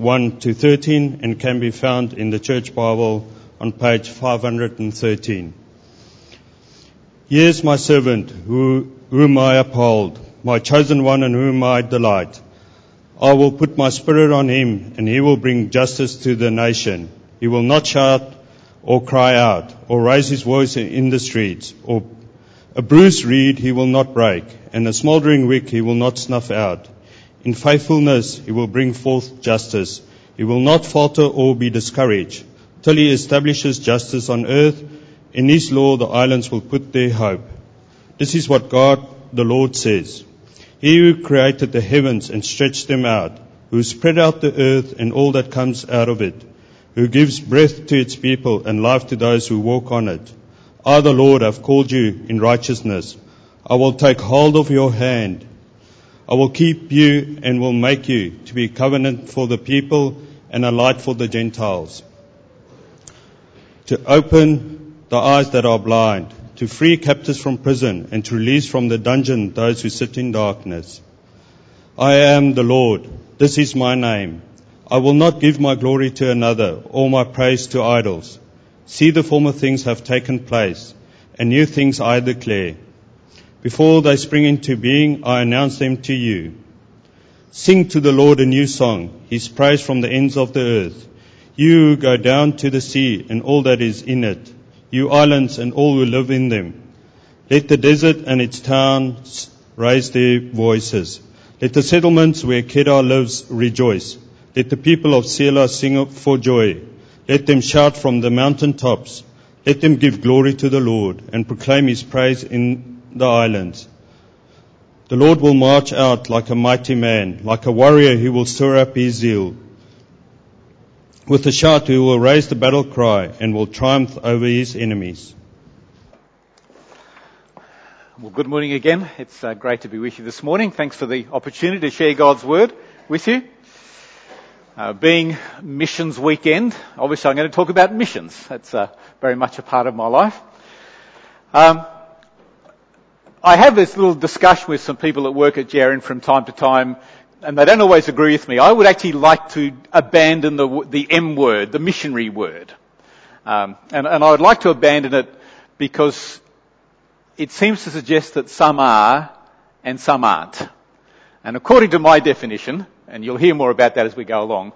1 to 13 and can be found in the Church Bible on page 513. Here's my servant who, whom I uphold, my chosen one in whom I delight. I will put my spirit on him and he will bring justice to the nation. He will not shout or cry out or raise his voice in the streets or a bruised reed he will not break and a smouldering wick he will not snuff out. In faithfulness he will bring forth justice. He will not falter or be discouraged till he establishes justice on earth. In his law the islands will put their hope. This is what God the Lord says. He who created the heavens and stretched them out, who spread out the earth and all that comes out of it, who gives breath to its people and life to those who walk on it. I, the Lord, have called you in righteousness. I will take hold of your hand. I will keep you and will make you to be a covenant for the people and a light for the Gentiles. To open the eyes that are blind, to free captives from prison and to release from the dungeon those who sit in darkness. I am the Lord. This is my name. I will not give my glory to another or my praise to idols. See the former things have taken place and new things I declare. Before they spring into being, I announce them to you. Sing to the Lord a new song, his praise from the ends of the earth. You go down to the sea and all that is in it, you islands and all who live in them. Let the desert and its towns raise their voices. Let the settlements where Kedar lives rejoice. Let the people of Sela sing up for joy. Let them shout from the mountain tops. Let them give glory to the Lord and proclaim his praise in the islands. The Lord will march out like a mighty man, like a warrior who will stir up his zeal. With a shout he will raise the battle cry and will triumph over his enemies. Well, good morning again. It's uh, great to be with you this morning. Thanks for the opportunity to share God's Word with you. Uh, being missions weekend, obviously I'm going to talk about missions. That's uh, very much a part of my life. Um, I have this little discussion with some people that work at Jaron from time to time, and they don't always agree with me. I would actually like to abandon the, the M word, the missionary word. Um, and, and I would like to abandon it because it seems to suggest that some are and some aren't. And according to my definition, and you'll hear more about that as we go along,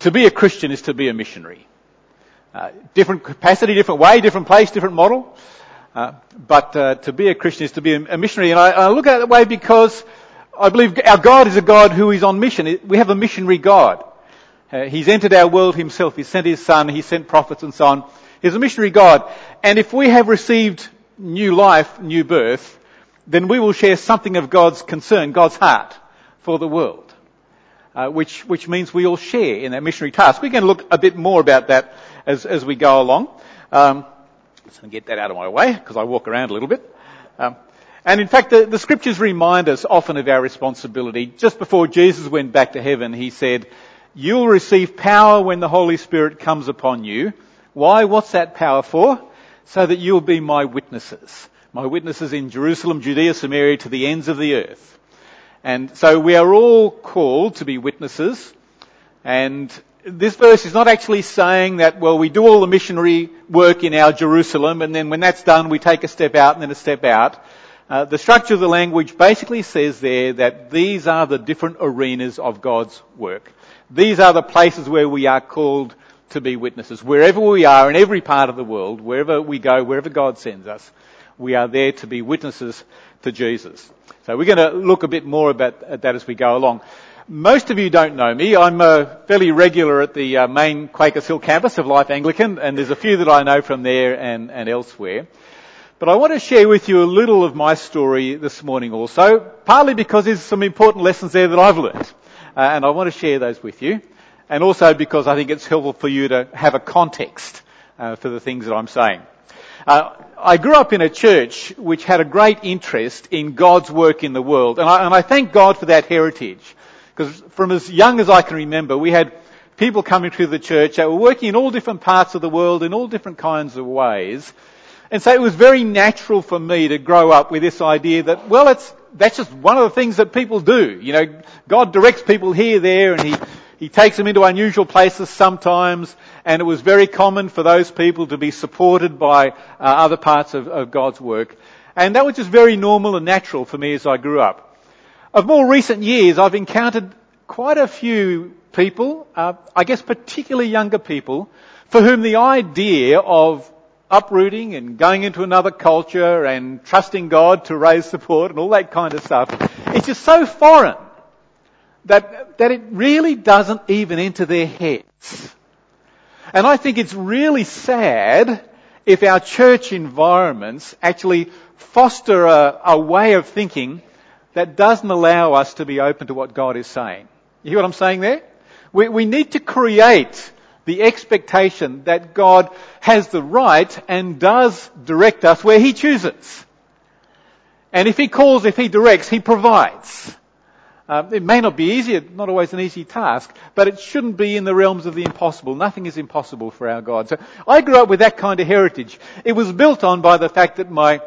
to be a Christian is to be a missionary. Uh, different capacity, different way, different place, different model. Uh, but uh, to be a Christian is to be a, missionary. And I, I, look at it that way because I believe our God is a God who is on mission. We have a missionary God. Uh, he's entered our world himself. He sent his son. He sent prophets and so on. He's a missionary God. And if we have received new life, new birth, then we will share something of God's concern, God's heart for the world. Uh, which, which means we all share in that missionary task. We're going to look a bit more about that as, as we go along. Um, to get that out of my way because I walk around a little bit. Um, and in fact, the, the, scriptures remind us often of our responsibility. Just before Jesus went back to heaven, he said, you'll receive power when the Holy Spirit comes upon you. Why? What's that power for? So that you'll be my witnesses. My witnesses in Jerusalem, Judea, Samaria, to the ends of the earth. And so we are all called to be witnesses. And this verse is not actually saying that, well, we do all the missionary work in our Jerusalem and then when that's done we take a step out and then a step out. Uh, the structure of the language basically says there that these are the different arenas of God's work. These are the places where we are called to be witnesses. Wherever we are in every part of the world, wherever we go, wherever God sends us, we are there to be witnesses to Jesus. So we're going to look a bit more about that as we go along. Most of you don't know me. I'm uh, fairly regular at the uh, main Quakers Hill campus of Life Anglican, and there's a few that I know from there and, and elsewhere. But I want to share with you a little of my story this morning also, partly because there's some important lessons there that I've learned. Uh, and I want to share those with you. And also because I think it's helpful for you to have a context uh, for the things that I'm saying. Uh, I grew up in a church which had a great interest in God's work in the world, and I, and I thank God for that heritage. Because from as young as I can remember, we had people coming through the church that were working in all different parts of the world in all different kinds of ways. And so it was very natural for me to grow up with this idea that, well, it's, that's just one of the things that people do. You know, God directs people here, there, and He He takes them into unusual places sometimes, and it was very common for those people to be supported by uh, other parts of, of God's work. And that was just very normal and natural for me as I grew up. Of more recent years, I've encountered quite a few people, uh, I guess particularly younger people, for whom the idea of uprooting and going into another culture and trusting God to raise support and all that kind of stuff, it's just so foreign that, that it really doesn't even enter their heads. And I think it's really sad if our church environments actually foster a, a way of thinking that doesn't allow us to be open to what God is saying. You hear what I'm saying there? We, we need to create the expectation that God has the right and does direct us where He chooses. And if He calls, if He directs, He provides. Uh, it may not be easy, not always an easy task, but it shouldn't be in the realms of the impossible. Nothing is impossible for our God. So I grew up with that kind of heritage. It was built on by the fact that my,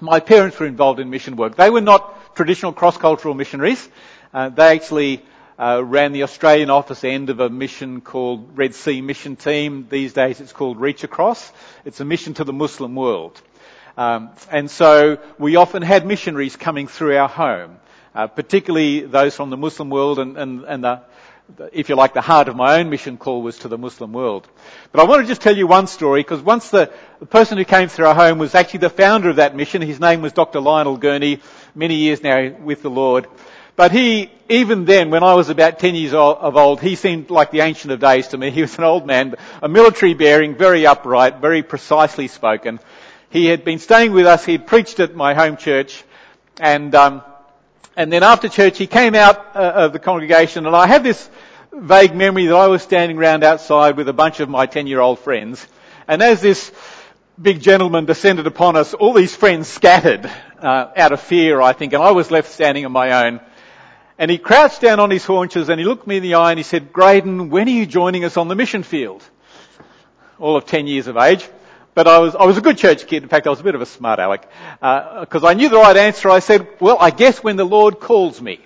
my parents were involved in mission work. They were not traditional cross-cultural missionaries. Uh, they actually uh, ran the Australian office end of a mission called Red Sea Mission Team. These days it's called Reach Across. It's a mission to the Muslim world. Um, and so we often had missionaries coming through our home uh, particularly those from the Muslim world and, and, and the, if you like, the heart of my own mission call was to the Muslim world. But I want to just tell you one story, because once the, the, person who came through our home was actually the founder of that mission. His name was Dr. Lionel Gurney, many years now with the Lord. But he, even then, when I was about 10 years of old, he seemed like the ancient of days to me. He was an old man, a military bearing, very upright, very precisely spoken. He had been staying with us, he had preached at my home church, and um, and then after church, he came out uh, of the congregation, and I have this vague memory that I was standing around outside with a bunch of my 10 year old friends. And as this big gentleman descended upon us, all these friends scattered uh, out of fear, I think, and I was left standing on my own. And he crouched down on his haunches and he looked me in the eye and he said, Graydon, when are you joining us on the mission field? All of 10 years of age. But I was, I was a good church kid. In fact, I was a bit of a smart aleck. Because uh, I knew the right answer. I said, well, I guess when the Lord calls me.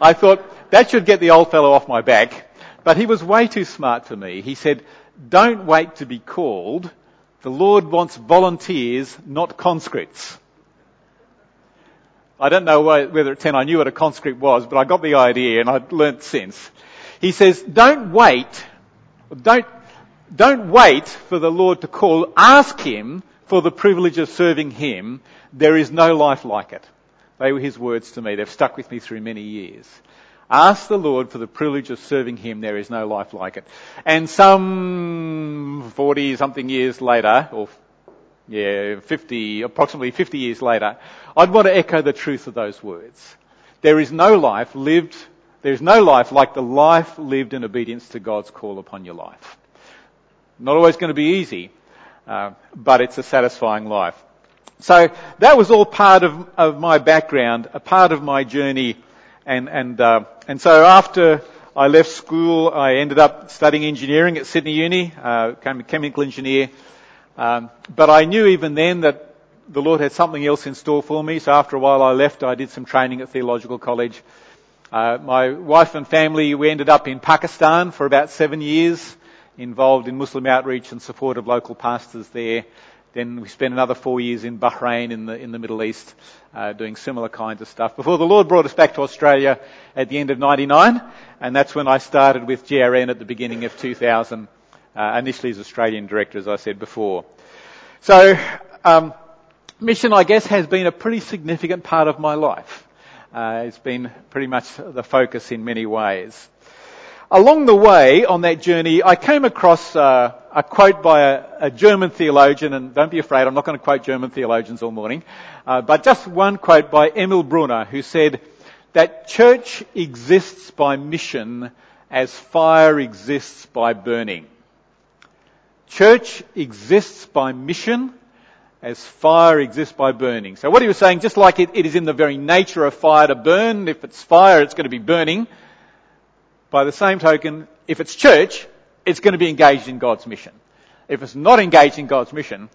I thought, that should get the old fellow off my back. But he was way too smart for me. He said, don't wait to be called. The Lord wants volunteers, not conscripts. I don't know whether at 10 I knew what a conscript was, but I got the idea and I've learnt since. He says, don't wait, don't don't wait for the Lord to call. Ask Him for the privilege of serving Him. There is no life like it. They were His words to me. They've stuck with me through many years. Ask the Lord for the privilege of serving Him. There is no life like it. And some 40 something years later, or yeah, 50, approximately 50 years later, I'd want to echo the truth of those words. There is no life lived, there is no life like the life lived in obedience to God's call upon your life. Not always going to be easy, uh, but it's a satisfying life. So that was all part of, of my background, a part of my journey, and and uh, and so after I left school, I ended up studying engineering at Sydney Uni, uh, became a chemical engineer. Um, but I knew even then that the Lord had something else in store for me. So after a while, I left. I did some training at theological college. Uh, my wife and family, we ended up in Pakistan for about seven years involved in Muslim outreach and support of local pastors there. Then we spent another four years in Bahrain in the in the Middle East, uh, doing similar kinds of stuff. Before the Lord brought us back to Australia at the end of '99, and that's when I started with GRN at the beginning of 2000, uh, initially as Australian director, as I said before. So, um, mission, I guess, has been a pretty significant part of my life. Uh, it's been pretty much the focus in many ways. Along the way on that journey, I came across uh, a quote by a, a, German theologian, and don't be afraid, I'm not going to quote German theologians all morning, uh, but just one quote by Emil Brunner, who said that church exists by mission as fire exists by burning. Church exists by mission as fire exists by burning. So what he was saying, just like it, it is in the very nature of fire to burn, if it's fire, it's going to be burning. By the same token, if it's church, it's going to be engaged in God's mission. If it's not engaged in God's mission,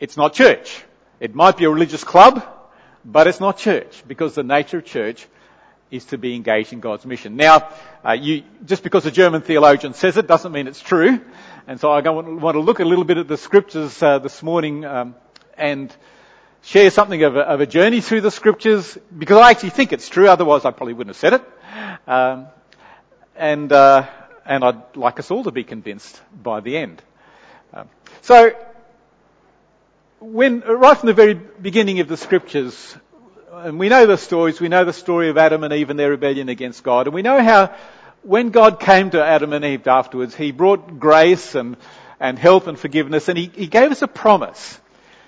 it's not church. It might be a religious club, but it's not church because the nature of church is to be engaged in God's mission. Now, uh, you, just because a German theologian says it doesn't mean it's true. And so I want to look a little bit at the scriptures uh, this morning um, and share something of a, of a, journey through the scriptures because I actually think it's true. Otherwise, I probably wouldn't have said it. Um, and uh, and I'd like us all to be convinced by the end. Um, so, when right from the very beginning of the scriptures, and we know the stories. We know the story of Adam and Eve and their rebellion against God, and we know how when God came to Adam and Eve afterwards, He brought grace and and help and forgiveness, and he, he gave us a promise.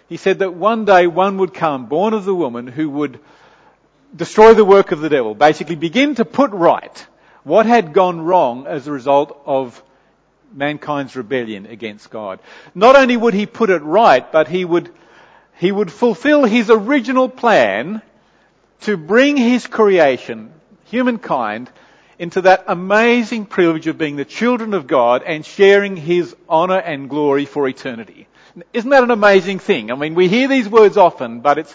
He said that one day one would come, born of the woman, who would destroy the work of the devil, basically begin to put right what had gone wrong as a result of mankind's rebellion against God. Not only would he put it right, but he would, he would fulfill his original plan to bring his creation, humankind, into that amazing privilege of being the children of God and sharing his honor and glory for eternity. Isn't that an amazing thing? I mean, we hear these words often, but it's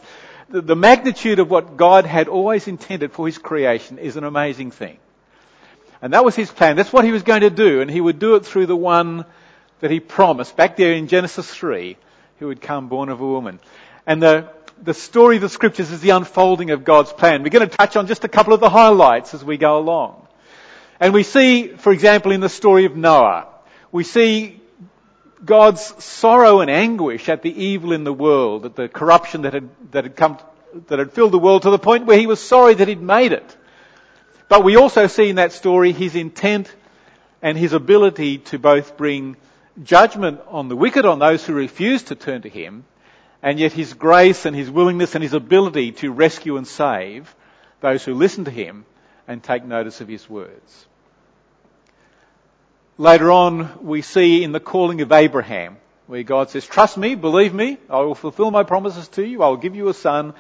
the magnitude of what God had always intended for his creation is an amazing thing. And that was his plan. That's what he was going to do. And he would do it through the one that he promised back there in Genesis 3, who would come born of a woman. And the, the story of the scriptures is the unfolding of God's plan. We're going to touch on just a couple of the highlights as we go along. And we see, for example, in the story of Noah, we see God's sorrow and anguish at the evil in the world, at the corruption that had, that had come, that had filled the world to the point where he was sorry that he'd made it. But we also see in that story his intent and his ability to both bring judgment on the wicked, on those who refuse to turn to him, and yet his grace and his willingness and his ability to rescue and save those who listen to him and take notice of his words. Later on, we see in the calling of Abraham, where God says, trust me, believe me, I will fulfill my promises to you, I will give you a son,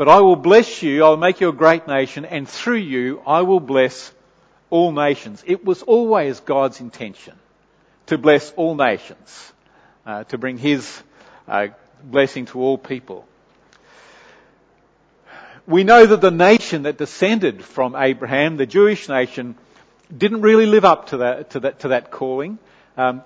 but I will bless you, I will make you a great nation, and through you I will bless all nations. It was always God's intention to bless all nations, uh, to bring His uh, blessing to all people. We know that the nation that descended from Abraham, the Jewish nation, didn't really live up to that, to that, to that calling. Um,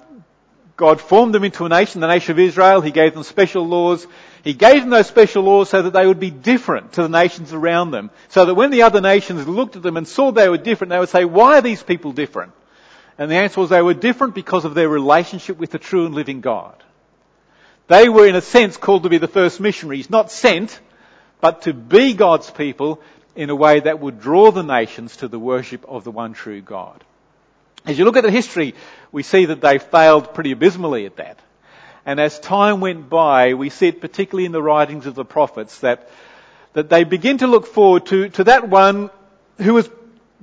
God formed them into a nation, the nation of Israel. He gave them special laws. He gave them those special laws so that they would be different to the nations around them. So that when the other nations looked at them and saw they were different, they would say, why are these people different? And the answer was they were different because of their relationship with the true and living God. They were in a sense called to be the first missionaries, not sent, but to be God's people in a way that would draw the nations to the worship of the one true God. As you look at the history, we see that they failed pretty abysmally at that. And as time went by, we see it particularly in the writings of the prophets that, that they begin to look forward to, to that one who was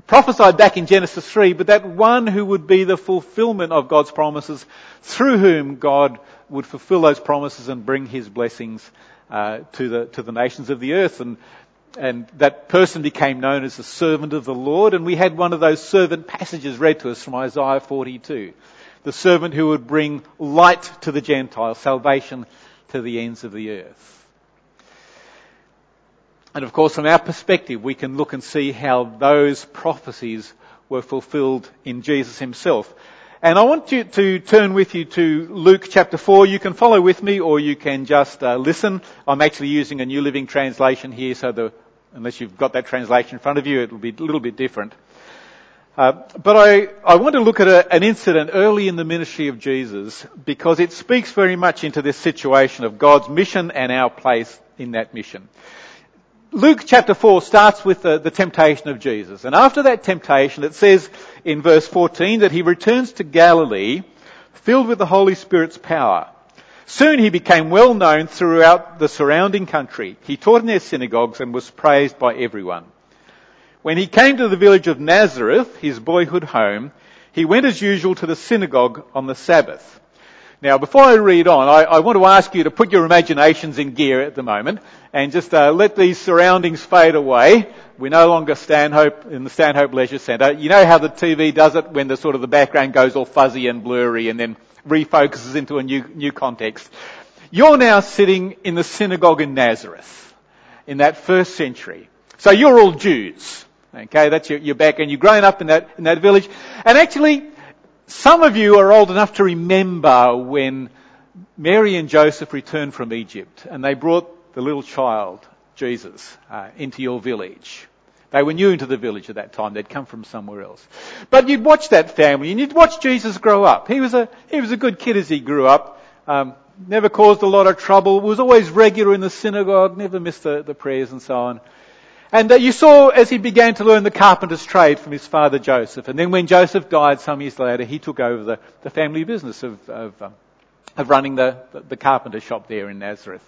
prophesied back in Genesis 3, but that one who would be the fulfillment of God's promises, through whom God would fulfill those promises and bring his blessings uh, to the to the nations of the earth. And and that person became known as the servant of the Lord. And we had one of those servant passages read to us from Isaiah 42. The servant who would bring light to the Gentiles, salvation to the ends of the earth. And of course, from our perspective, we can look and see how those prophecies were fulfilled in Jesus himself. And I want you to turn with you to Luke chapter 4. You can follow with me or you can just uh, listen. I'm actually using a New Living Translation here, so the, unless you've got that translation in front of you, it'll be a little bit different. Uh, but I, I want to look at a, an incident early in the ministry of Jesus because it speaks very much into this situation of God's mission and our place in that mission. Luke chapter 4 starts with the, the, temptation of Jesus. And after that temptation, it says in verse 14 that he returns to Galilee filled with the Holy Spirit's power. Soon he became well known throughout the surrounding country. He taught in their synagogues and was praised by everyone. When he came to the village of Nazareth, his boyhood home, he went as usual to the synagogue on the Sabbath. Now, before I read on, I, I, want to ask you to put your imaginations in gear at the moment and just uh, let these surroundings fade away. We're no longer Stanhope in the Stanhope Leisure Centre. You know how the TV does it when the sort of the background goes all fuzzy and blurry and then refocuses into a new, new context. You're now sitting in the synagogue in Nazareth in that first century. So you're all Jews. Okay, that's your, your background. You're growing up in that, in that village. And actually, some of you are old enough to remember when Mary and Joseph returned from Egypt and they brought the little child, Jesus, uh, into your village. They were new into the village at that time. They'd come from somewhere else. But you'd watch that family and you'd watch Jesus grow up. He was a, he was a good kid as he grew up. Um, never caused a lot of trouble. Was always regular in the synagogue. Never missed the, the prayers and so on. And you saw as he began to learn the carpenter's trade from his father Joseph. And then when Joseph died some years later, he took over the, the family business of, of, um, of running the, the carpenter shop there in Nazareth.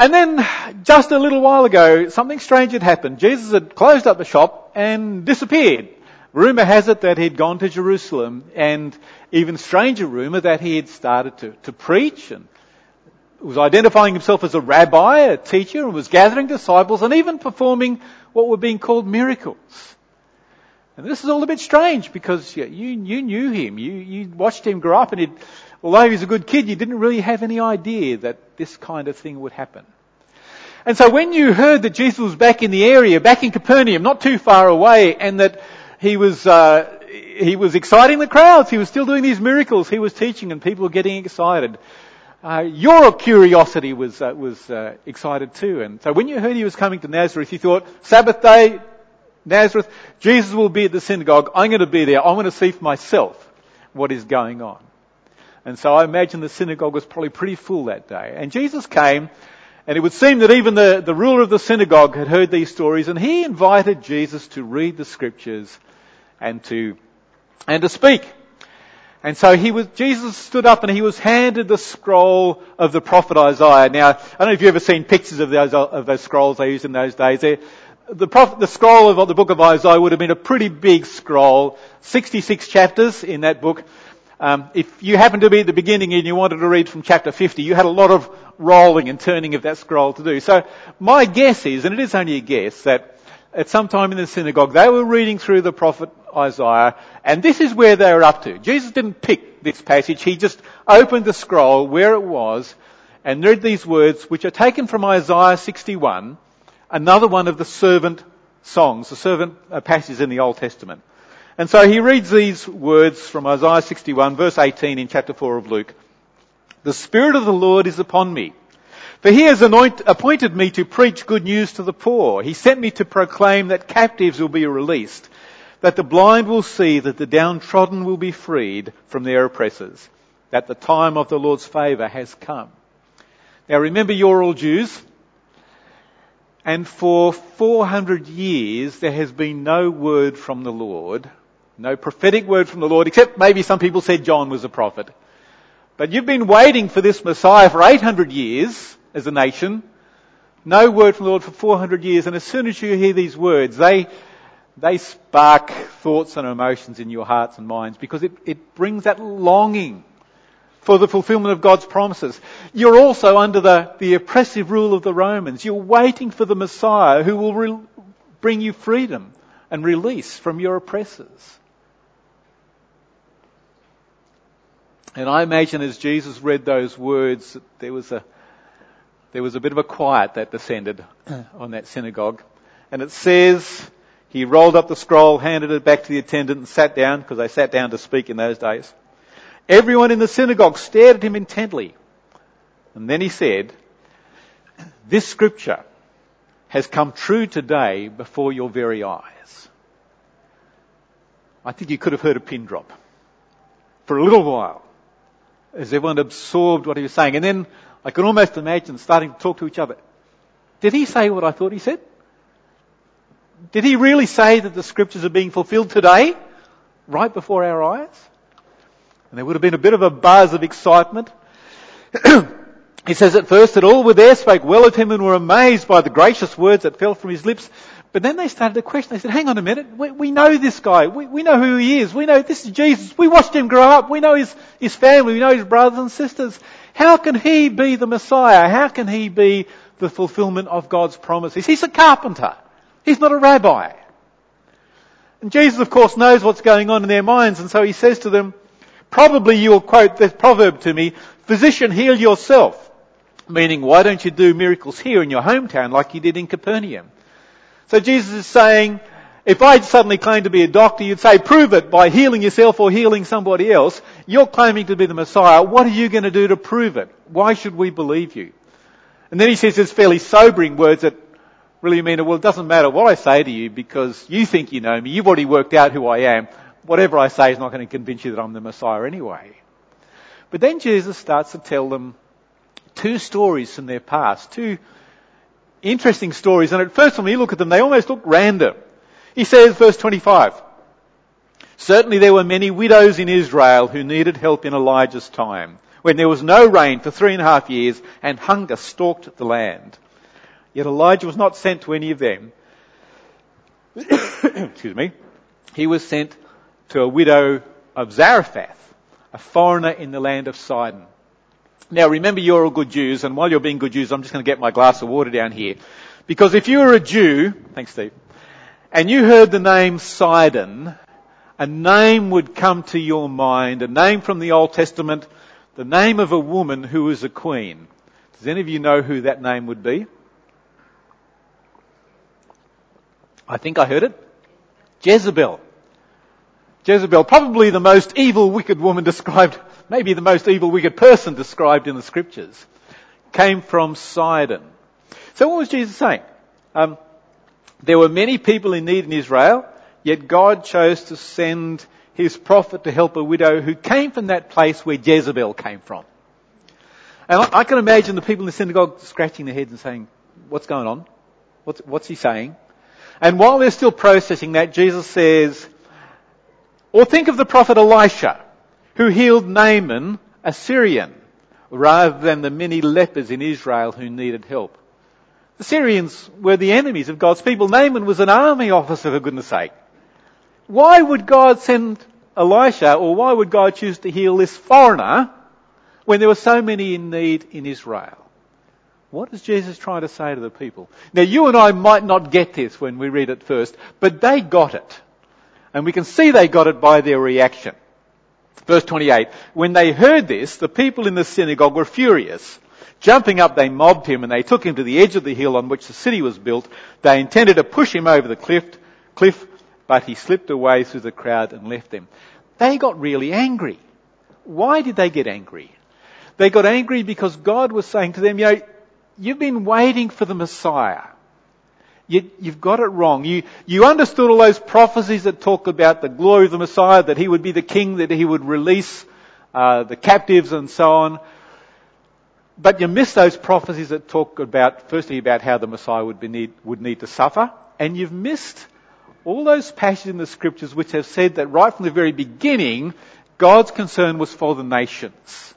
And then, just a little while ago, something strange had happened. Jesus had closed up the shop and disappeared. Rumour has it that he'd gone to Jerusalem, and even stranger rumour that he had started to, to preach and was identifying himself as a rabbi, a teacher, and was gathering disciples and even performing what were being called miracles. And this is all a bit strange because you, you knew him. You, you watched him grow up and he'd, although he was a good kid, you didn't really have any idea that this kind of thing would happen. And so when you heard that Jesus was back in the area, back in Capernaum, not too far away, and that he was, uh, he was exciting the crowds, he was still doing these miracles, he was teaching and people were getting excited. Uh, your curiosity was, uh, was uh, excited too. And so when you heard he was coming to Nazareth, you thought, Sabbath day, Nazareth, Jesus will be at the synagogue. I'm going to be there. I want to see for myself what is going on. And so I imagine the synagogue was probably pretty full that day. And Jesus came, and it would seem that even the, the ruler of the synagogue had heard these stories, and he invited Jesus to read the scriptures and to, and to speak. And so he was, Jesus stood up and he was handed the scroll of the prophet Isaiah. Now, I don't know if you've ever seen pictures of those, of those scrolls they used in those days. The, prophet, the scroll of the book of Isaiah would have been a pretty big scroll, 66 chapters in that book. Um, if you happened to be at the beginning and you wanted to read from chapter 50, you had a lot of rolling and turning of that scroll to do. So my guess is, and it is only a guess, that at some time in the synagogue they were reading through the prophet Isaiah, and this is where they were up to. Jesus didn't pick this passage, he just opened the scroll where it was and read these words, which are taken from Isaiah 61, another one of the servant songs, the servant uh, passages in the Old Testament. And so he reads these words from Isaiah 61, verse 18 in chapter 4 of Luke. The Spirit of the Lord is upon me. For he has anoint, appointed me to preach good news to the poor. He sent me to proclaim that captives will be released that the blind will see, that the downtrodden will be freed from their oppressors, that the time of the Lord's favour has come. Now remember, you're all Jews, and for 400 years there has been no word from the Lord, no prophetic word from the Lord, except maybe some people said John was a prophet. But you've been waiting for this Messiah for 800 years as a nation. No word from the Lord for 400 years, and as soon as you hear these words, they they spark thoughts and emotions in your hearts and minds because it, it brings that longing for the fulfillment of God's promises. You're also under the, the oppressive rule of the Romans. You're waiting for the Messiah who will re- bring you freedom and release from your oppressors. And I imagine as Jesus read those words, there was a, there was a bit of a quiet that descended on that synagogue. And it says, he rolled up the scroll, handed it back to the attendant and sat down, because they sat down to speak in those days. Everyone in the synagogue stared at him intently. And then he said, this scripture has come true today before your very eyes. I think you could have heard a pin drop for a little while as everyone absorbed what he was saying. And then I can almost imagine starting to talk to each other. Did he say what I thought he said? Did he really say that the scriptures are being fulfilled today? Right before our eyes? And there would have been a bit of a buzz of excitement. he says at first that all were there spoke well of him and were amazed by the gracious words that fell from his lips. But then they started to question. They said, hang on a minute. We, we know this guy. We, we, know who he is. We know this is Jesus. We watched him grow up. We know his, his family. We know his brothers and sisters. How can he be the Messiah? How can he be the fulfillment of God's promises? He's a carpenter. He's not a rabbi. And Jesus, of course, knows what's going on in their minds, and so he says to them, probably you'll quote this proverb to me, physician, heal yourself. Meaning, why don't you do miracles here in your hometown like you did in Capernaum? So Jesus is saying, if I suddenly claimed to be a doctor, you'd say, prove it by healing yourself or healing somebody else. You're claiming to be the Messiah. What are you going to do to prove it? Why should we believe you? And then he says this fairly sobering words that really mean, well, it doesn't matter what I say to you because you think you know me. You've already worked out who I am. Whatever I say is not going to convince you that I'm the Messiah anyway. But then Jesus starts to tell them two stories from their past, two interesting stories. And at first when we look at them, they almost look random. He says, verse 25, Certainly there were many widows in Israel who needed help in Elijah's time, when there was no rain for three and a half years and hunger stalked the land. Yet Elijah was not sent to any of them. Excuse me. He was sent to a widow of Zarephath, a foreigner in the land of Sidon. Now remember you're all good Jews, and while you're being good Jews, I'm just going to get my glass of water down here. Because if you were a Jew, thanks Steve, and you heard the name Sidon, a name would come to your mind, a name from the Old Testament, the name of a woman who was a queen. Does any of you know who that name would be? I think I heard it. Jezebel. Jezebel, probably the most evil, wicked woman described, maybe the most evil, wicked person described in the scriptures, came from Sidon. So what was Jesus saying? Um, there were many people in need in Israel, yet God chose to send his prophet to help a widow who came from that place where Jezebel came from. And I, can imagine the people in the synagogue scratching their heads and saying, what's going on? What's, what's he saying? And while they're still processing that, Jesus says, or think of the prophet Elisha, who healed Naaman, a Syrian, rather than the many lepers in Israel who needed help. The Syrians were the enemies of God's people. Naaman was an army officer, for goodness sake. Why would God send Elisha, or why would God choose to heal this foreigner when there were so many in need in Israel? What is Jesus trying to say to the people? Now you and I might not get this when we read it first, but they got it. And we can see they got it by their reaction. Verse 28, when they heard this, the people in the synagogue were furious. Jumping up, they mobbed him and they took him to the edge of the hill on which the city was built. They intended to push him over the cliff, cliff, but he slipped away through the crowd and left them. They got really angry. Why did they get angry? They got angry because God was saying to them, you know, you've been waiting for the Messiah. You, have got it wrong. You, you understood all those prophecies that talk about the glory of the Messiah, that he would be the king, that he would release uh, the captives and so on. But you missed those prophecies that talk about, firstly, about how the Messiah would, need, would need to suffer, and you've missed all those passages in the scriptures which have said that right from the very beginning, God's concern was for the nations.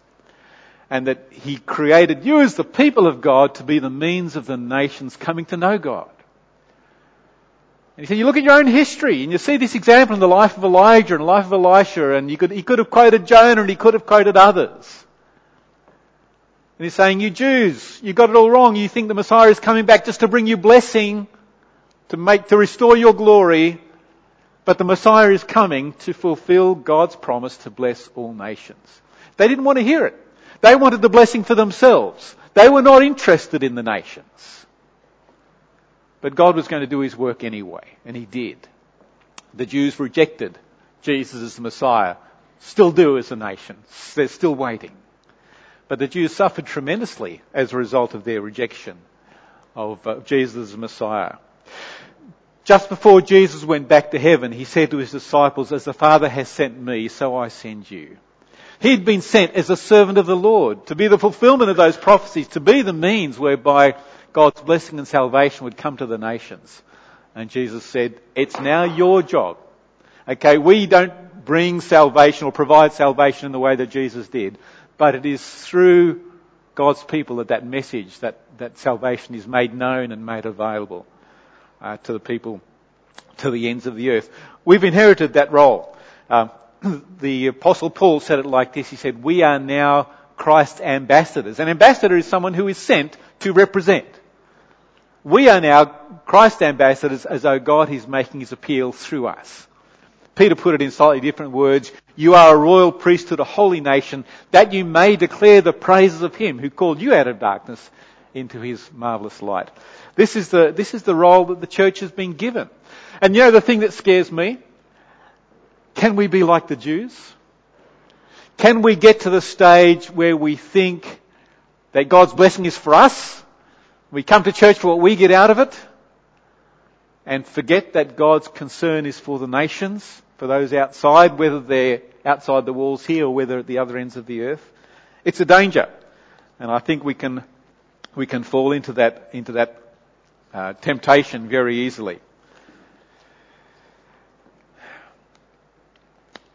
And that He created you as the people of God to be the means of the nations coming to know God. And he said, you look at your own history and you see this example in the life of Elijah and the life of Elisha and you could, he could have quoted Jonah and he could have quoted others. And he's saying, you Jews, you got it all wrong. You think the Messiah is coming back just to bring you blessing, to make, to restore your glory. But the Messiah is coming to fulfill God's promise to bless all nations. They didn't want to hear it. They wanted the blessing for themselves. They were not interested in the nations. But God was going to do his work anyway, and he did. The Jews rejected Jesus as the Messiah, still do as a nation. They're still waiting. But the Jews suffered tremendously as a result of their rejection of uh, Jesus as Messiah. Just before Jesus went back to heaven, he said to his disciples, as the Father has sent me, so I send you. He'd been sent as a servant of the Lord to be the fulfillment of those prophecies, to be the means whereby God's blessing and salvation would come to the nations. And Jesus said, it's now your job. Okay, we don't bring salvation or provide salvation in the way that Jesus did, but it is through God's people that that message, that, that salvation is made known and made available uh, to the people, to the ends of the earth. We've inherited that role. Uh, the apostle Paul said it like this. He said, we are now Christ's ambassadors. An ambassador is someone who is sent to represent. We are now Christ ambassadors as though God is making his appeal through us. Peter put it in slightly different words. You are a royal priesthood, a holy nation, that you may declare the praises of him who called you out of darkness into his marvelous light. This is the, this is the role that the church has been given. And you know the thing that scares me? Can we be like the Jews? Can we get to the stage where we think that God's blessing is for us? We come to church for what we get out of it and forget that God's concern is for the nations, for those outside, whether they're outside the walls here or whether at the other ends of the earth. It's a danger. And I think we can, we can fall into that, into that uh, temptation very easily.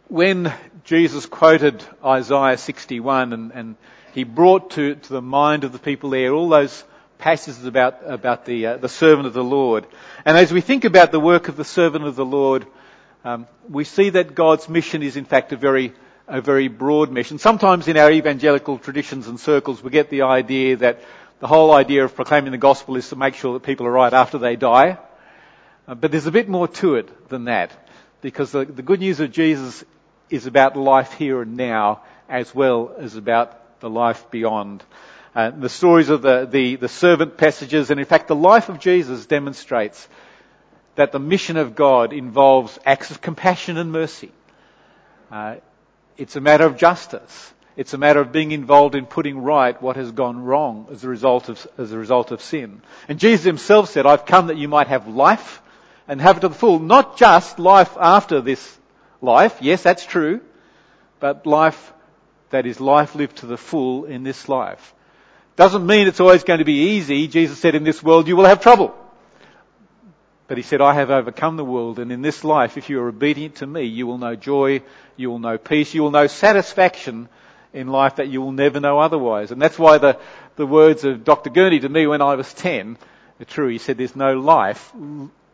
When Jesus quoted Isaiah 61 and, and he brought to, to the mind of the people there all those passages about, about the, uh, the servant of the Lord. And as we think about the work of the servant of the Lord, um, we see that God's mission is in fact a very, a very broad mission. Sometimes in our evangelical traditions and circles we get the idea that the whole idea of proclaiming the gospel is to make sure that people are right after they die. Uh, but there's a bit more to it than that. Because the, the good news of Jesus is about life here and now as well as about the life beyond. Uh, the stories of the, the, the servant passages and in fact the life of Jesus demonstrates that the mission of God involves acts of compassion and mercy. Uh, it's a matter of justice. It's a matter of being involved in putting right what has gone wrong as a result of, as a result of sin. And Jesus himself said, I've come that you might have life and have it to the full. Not just life after this life. Yes, that's true. But life that is life lived to the full in this life. Doesn't mean it's always going to be easy. Jesus said in this world you will have trouble. But he said, I have overcome the world, and in this life, if you are obedient to me, you will know joy, you will know peace, you will know satisfaction in life that you will never know otherwise. And that's why the, the words of Dr. Gurney to me when I was 10 are true. He said, there's no life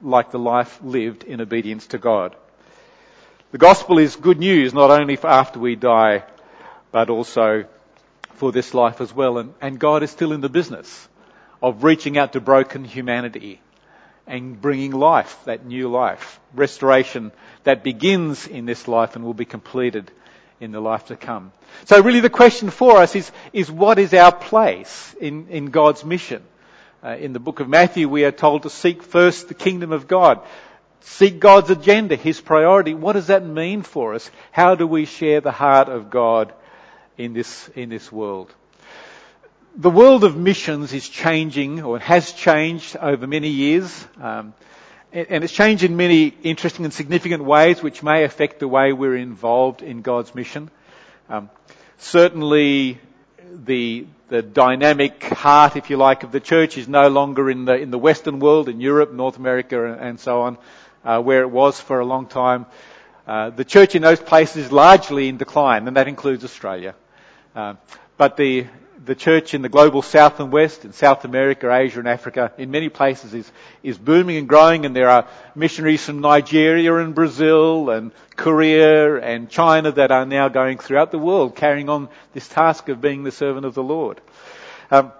like the life lived in obedience to God. The gospel is good news not only for after we die, but also for this life as well. And, and God is still in the business of reaching out to broken humanity and bringing life, that new life, restoration that begins in this life and will be completed in the life to come. So really the question for us is, is what is our place in, in God's mission? Uh, in the book of Matthew we are told to seek first the kingdom of God. Seek God's agenda, His priority. What does that mean for us? How do we share the heart of God in this, in this world? The world of missions is changing, or has changed over many years, um, and it's changed in many interesting and significant ways, which may affect the way we're involved in God's mission. Um, certainly, the the dynamic heart, if you like, of the church is no longer in the in the Western world, in Europe, North America, and so on, uh, where it was for a long time. Uh, the church in those places is largely in decline, and that includes Australia. Uh, but the the church in the global south and west, in South America, Asia and Africa, in many places is, is booming and growing and there are missionaries from Nigeria and Brazil and Korea and China that are now going throughout the world carrying on this task of being the servant of the Lord. Um,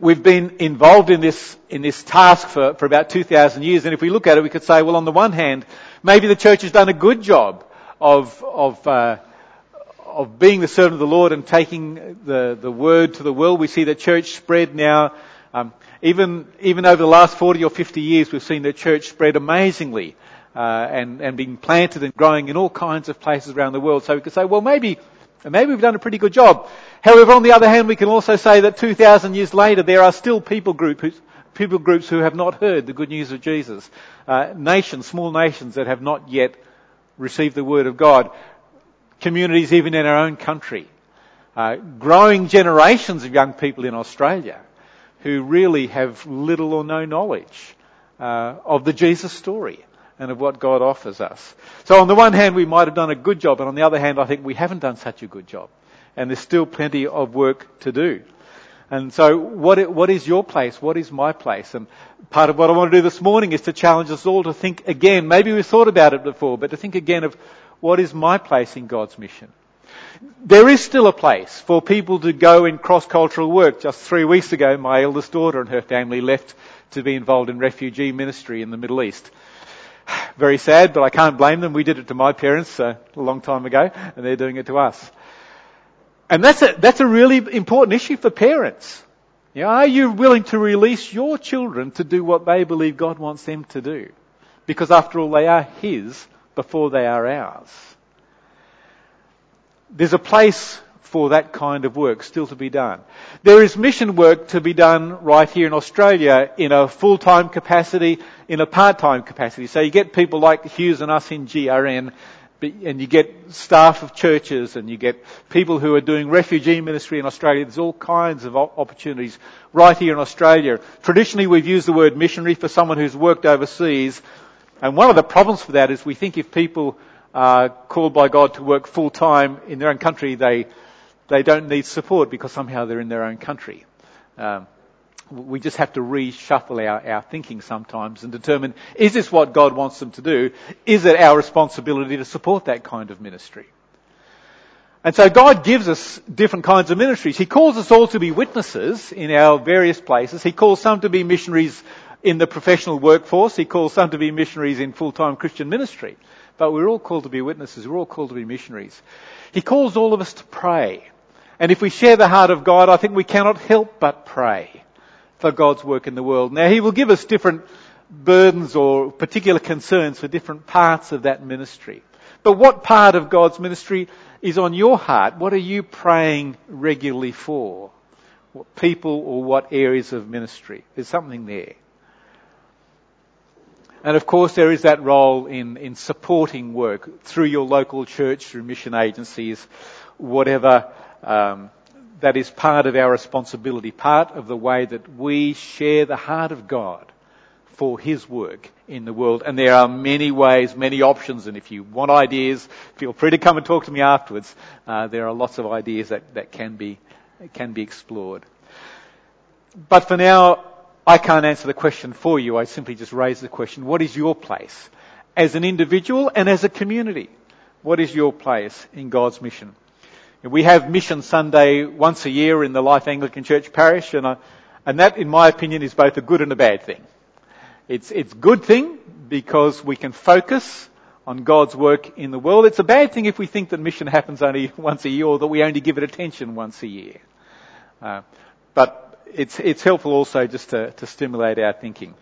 we've been involved in this, in this task for, for about 2,000 years and if we look at it we could say, well on the one hand, maybe the church has done a good job of, of uh, of being the servant of the Lord and taking the, the word to the world. We see the church spread now. Um, even even over the last 40 or 50 years, we've seen the church spread amazingly uh, and and being planted and growing in all kinds of places around the world. So we could say, well, maybe maybe we've done a pretty good job. However, on the other hand, we can also say that 2,000 years later, there are still people group who, people groups who have not heard the good news of Jesus. Uh, nations, small nations that have not yet received the word of God communities even in our own country. Uh, growing generations of young people in Australia who really have little or no knowledge uh, of the Jesus story and of what God offers us. So on the one hand, we might have done a good job, and on the other hand, I think we haven't done such a good job. And there's still plenty of work to do. And so what, what is your place? What is my place? And part of what I want to do this morning is to challenge us all to think again. Maybe we've thought about it before, but to think again of what is my place in God's mission? There is still a place for people to go in cross-cultural work. Just three weeks ago, my eldest daughter and her family left to be involved in refugee ministry in the Middle East. Very sad, but I can't blame them. We did it to my parents uh, a long time ago, and they're doing it to us. And that's a, that's a really important issue for parents. You know, are you willing to release your children to do what they believe God wants them to do? Because after all, they are His before they are ours. There's a place for that kind of work still to be done. There is mission work to be done right here in Australia in a full-time capacity, in a part-time capacity. So you get people like Hughes and us in GRN, and you get staff of churches and you get people who are doing refugee ministry in Australia. There's all kinds of opportunities right here in Australia. Traditionally we've used the word missionary for someone who's worked overseas. And one of the problems for that is we think if people are called by God to work full time in their own country, they they don't need support because somehow they're in their own country. Um, we just have to reshuffle our, our thinking sometimes and determine, is this what God wants them to do? Is it our responsibility to support that kind of ministry? And so God gives us different kinds of ministries. He calls us all to be witnesses in our various places. He calls some to be missionaries in the professional workforce. He calls some to be missionaries in full-time Christian ministry. But we're all called to be witnesses. We're all called to be missionaries. He calls all of us to pray. And if we share the heart of God, I think we cannot help but pray for God's work in the world. Now, He will give us different burdens or particular concerns for different parts of that ministry. But what part of God's ministry is on your heart? What are you praying regularly for? What people or what areas of ministry? There's something there. And of course there is that role in, in supporting work through your local church, through mission agencies, whatever um, that is part of our responsibility, part of the way that we share the heart of God for His work in the world. And there are many ways, many options, and if you want ideas, feel free to come and talk to me afterwards. Uh, there are lots of ideas that, that can be can be explored. But for now, I can't answer the question for you. I simply just raise the question: What is your place as an individual and as a community? What is your place in God's mission? We have Mission Sunday once a year in the Life Anglican Church parish, and, I, and that, in my opinion, is both a good and a bad thing. It's it's good thing because we can focus on God's work in the world. It's a bad thing if we think that mission happens only once a year or that we only give it attention once a year. Uh, but it's it's helpful also just to, to stimulate our thinking.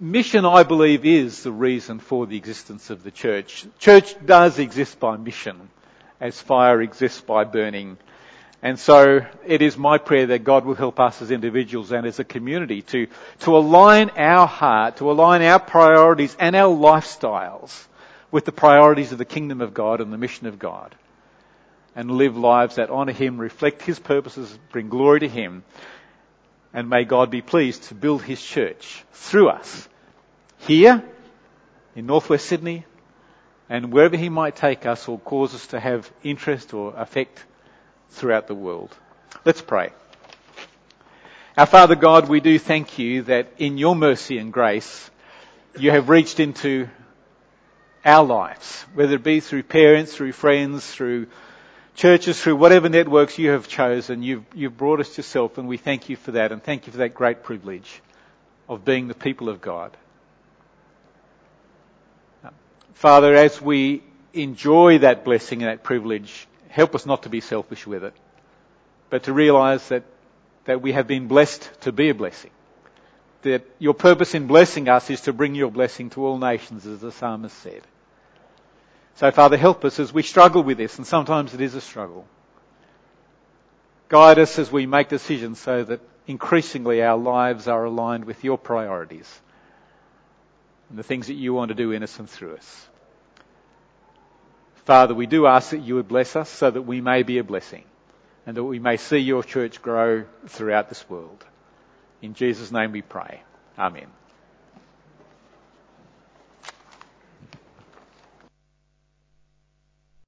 Mission, I believe, is the reason for the existence of the church. Church does exist by mission as fire exists by burning. And so it is my prayer that God will help us as individuals and as a community to, to align our heart, to align our priorities and our lifestyles with the priorities of the kingdom of God and the mission of God. And live lives that honour Him, reflect His purposes, bring glory to Him. And may God be pleased to build His church through us. Here, in northwest Sydney, and wherever He might take us or cause us to have interest or affect throughout the world. Let's pray. Our Father God, we do thank you that in your mercy and grace, you have reached into our lives, whether it be through parents, through friends, through churches, through whatever networks you have chosen, you've, you've brought us yourself and we thank you for that and thank you for that great privilege of being the people of God. Father, as we enjoy that blessing and that privilege, help us not to be selfish with it, but to realize that, that we have been blessed to be a blessing. That your purpose in blessing us is to bring your blessing to all nations, as the psalmist said. So Father, help us as we struggle with this, and sometimes it is a struggle. Guide us as we make decisions so that increasingly our lives are aligned with your priorities and the things that you want to do in us and through us. Father, we do ask that you would bless us so that we may be a blessing and that we may see your church grow throughout this world. In Jesus' name we pray. Amen.